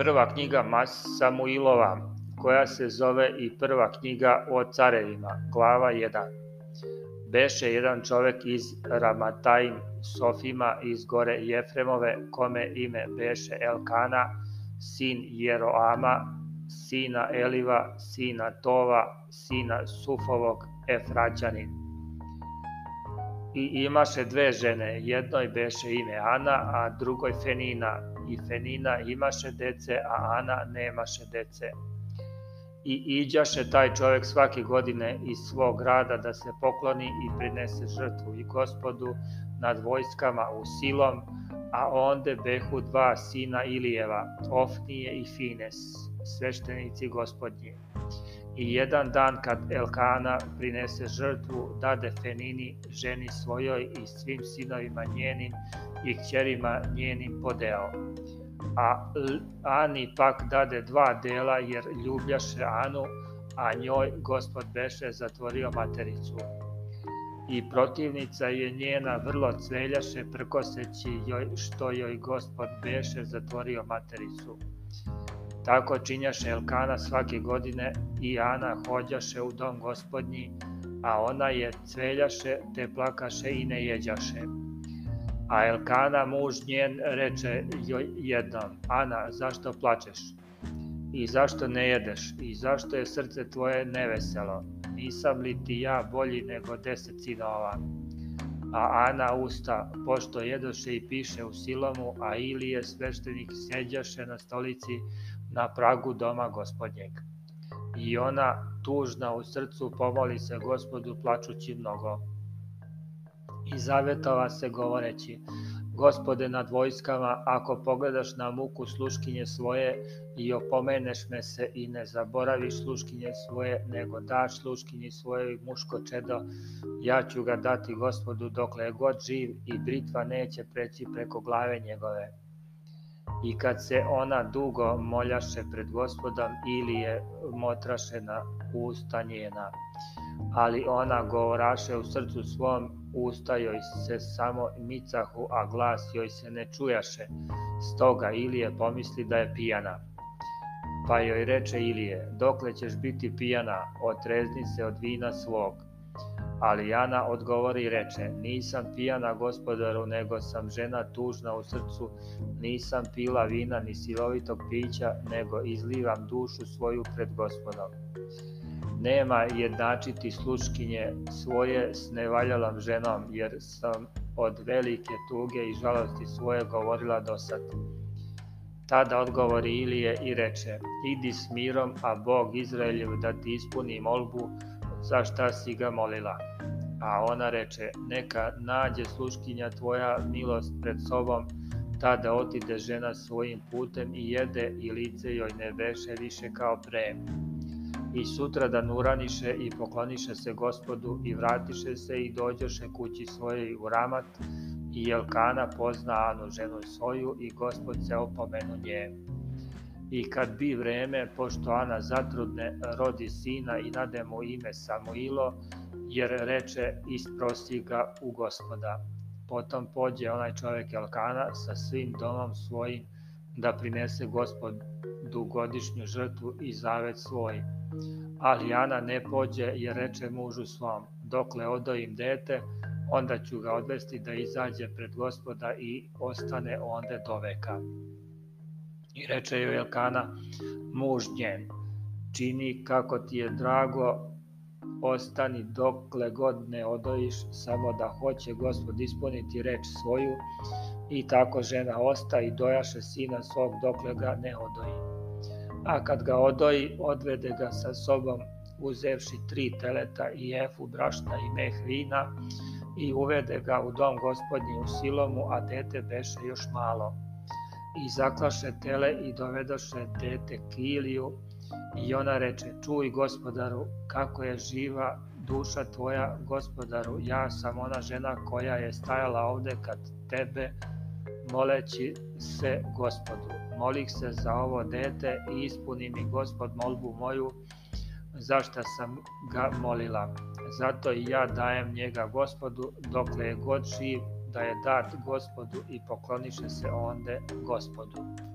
Prva knjiga Samuilova, koja se zove i prva knjiga o carevima, glava 1. Beše jedan čovek iz Ramatajim Sofima iz gore Jefremove, kome ime beše Elkana, sin Jeroama, sina Eliva, sina Tova, sina Sufovog, Efraćanin i imaše dve žene, jednoj beše ime Ana, a drugoj Fenina, i Fenina imaše dece, a Ana nemaše dece. I iđaše taj čovek svake godine iz svog grada da se pokloni i prinese žrtvu i gospodu nad vojskama u silom, a onde behu dva sina Ilijeva, Ofnije i Fines, sveštenici gospodnje. I jedan dan kad Elkana prinese žrtvu, dade Fenini, ženi svojoj i svim sinovima njenim i kćerima njenim podeo. A Ani pak dade dva dela jer ljubljaše Anu, a njoj gospod beše zatvorio matericu. I protivnica je njena vrlo cveljaše prkoseći joj što joj gospod beše zatvorio matericu. Tako činjaše Elkana svake godine i Ana hođaše u dom gospodnji, a ona je cveljaše te plakaše i ne jeđaše. A Elkana, muž njen, reče joj jednom, Ana, zašto plačeš? I zašto ne jedeš? I zašto je srce tvoje neveselo? Nisam li ti ja bolji nego deset sinova? A Ana usta, pošto jedoše i piše u silomu, a Ilije sveštenik sjeđaše na stolici na pragu doma gospodnjeg. I ona, tužna u srcu, pomoli se gospodu plačući mnogo. I zavetova se govoreći, Gospode nad vojskama, ako pogledaš na muku sluškinje svoje i opomeneš me se i ne zaboraviš sluškinje svoje, nego daš sluškinji svoje muško čedo, ja ću ga dati gospodu dokle je god živ i britva neće preći preko glave njegove I kad se ona dugo moljaše pred gospodom ili je motraše na usta njena, ali ona govoraše u srcu svom, usta joj se samo micahu, a glas joj se ne čujaše, stoga Ilije pomisli da je pijana. Pa joj reče Ilije, dokle ćeš biti pijana, otrezni se od vina svog. Ali Jana odgovori i reče, nisam pijana gospodaru, nego sam žena tužna u srcu, nisam pila vina ni silovitog pića, nego izlivam dušu svoju pred gospodom. Nema jednačiti sluškinje svoje s nevaljalom ženom, jer sam od velike tuge i žalosti svoje govorila do sad. Tada odgovori Ilije i reče, idi s mirom, a Bog Izraeljev da ti ispuni molbu, za šta si ga molila. A ona reče, neka nađe sluškinja tvoja milost pred sobom, tada otide žena svojim putem i jede i lice joj ne beše više kao pre. I sutra da uraniše i pokloniše se gospodu i vratiše se i dođoše kući svojoj u Ramat i Jelkana pozna Anu ženu svoju i gospod se opomenu nje. I kad bi vreme, pošto Ana zatrudne, rodi sina i nade mu ime Samuilo, jer reče isprosi ga u gospoda. Potom pođe onaj čovek Elkana sa svim domom svojim da prinese gospodu godišnju žrtvu i zavet svoj. Ali Ana ne pođe jer reče mužu svom, dokle odojim dete, onda ću ga odvesti da izađe pred gospoda i ostane onde do veka. I reče joj Elkana, muž njen, čini kako ti je drago, ostani dokle god ne odojiš, samo da hoće gospod ispuniti reč svoju, i tako žena osta i dojaše sina svog dokle ga ne odoji. A kad ga odoji, odvede ga sa sobom, uzevši tri teleta i efu brašna i meh vina, i uvede ga u dom gospodnji u Silomu, a dete beše još malo i zaklaše tele i dovedoše dete Kiliju i ona reče, čuj gospodaru, kako je živa duša tvoja gospodaru, ja sam ona žena koja je stajala ovde kad tebe moleći se gospodu. Molih se za ovo dete i ispuni mi gospod molbu moju, zašta sam ga molila. Zato i ja dajem njega gospodu dokle je god živ da je dat gospodu i pokloniše se onde gospodu.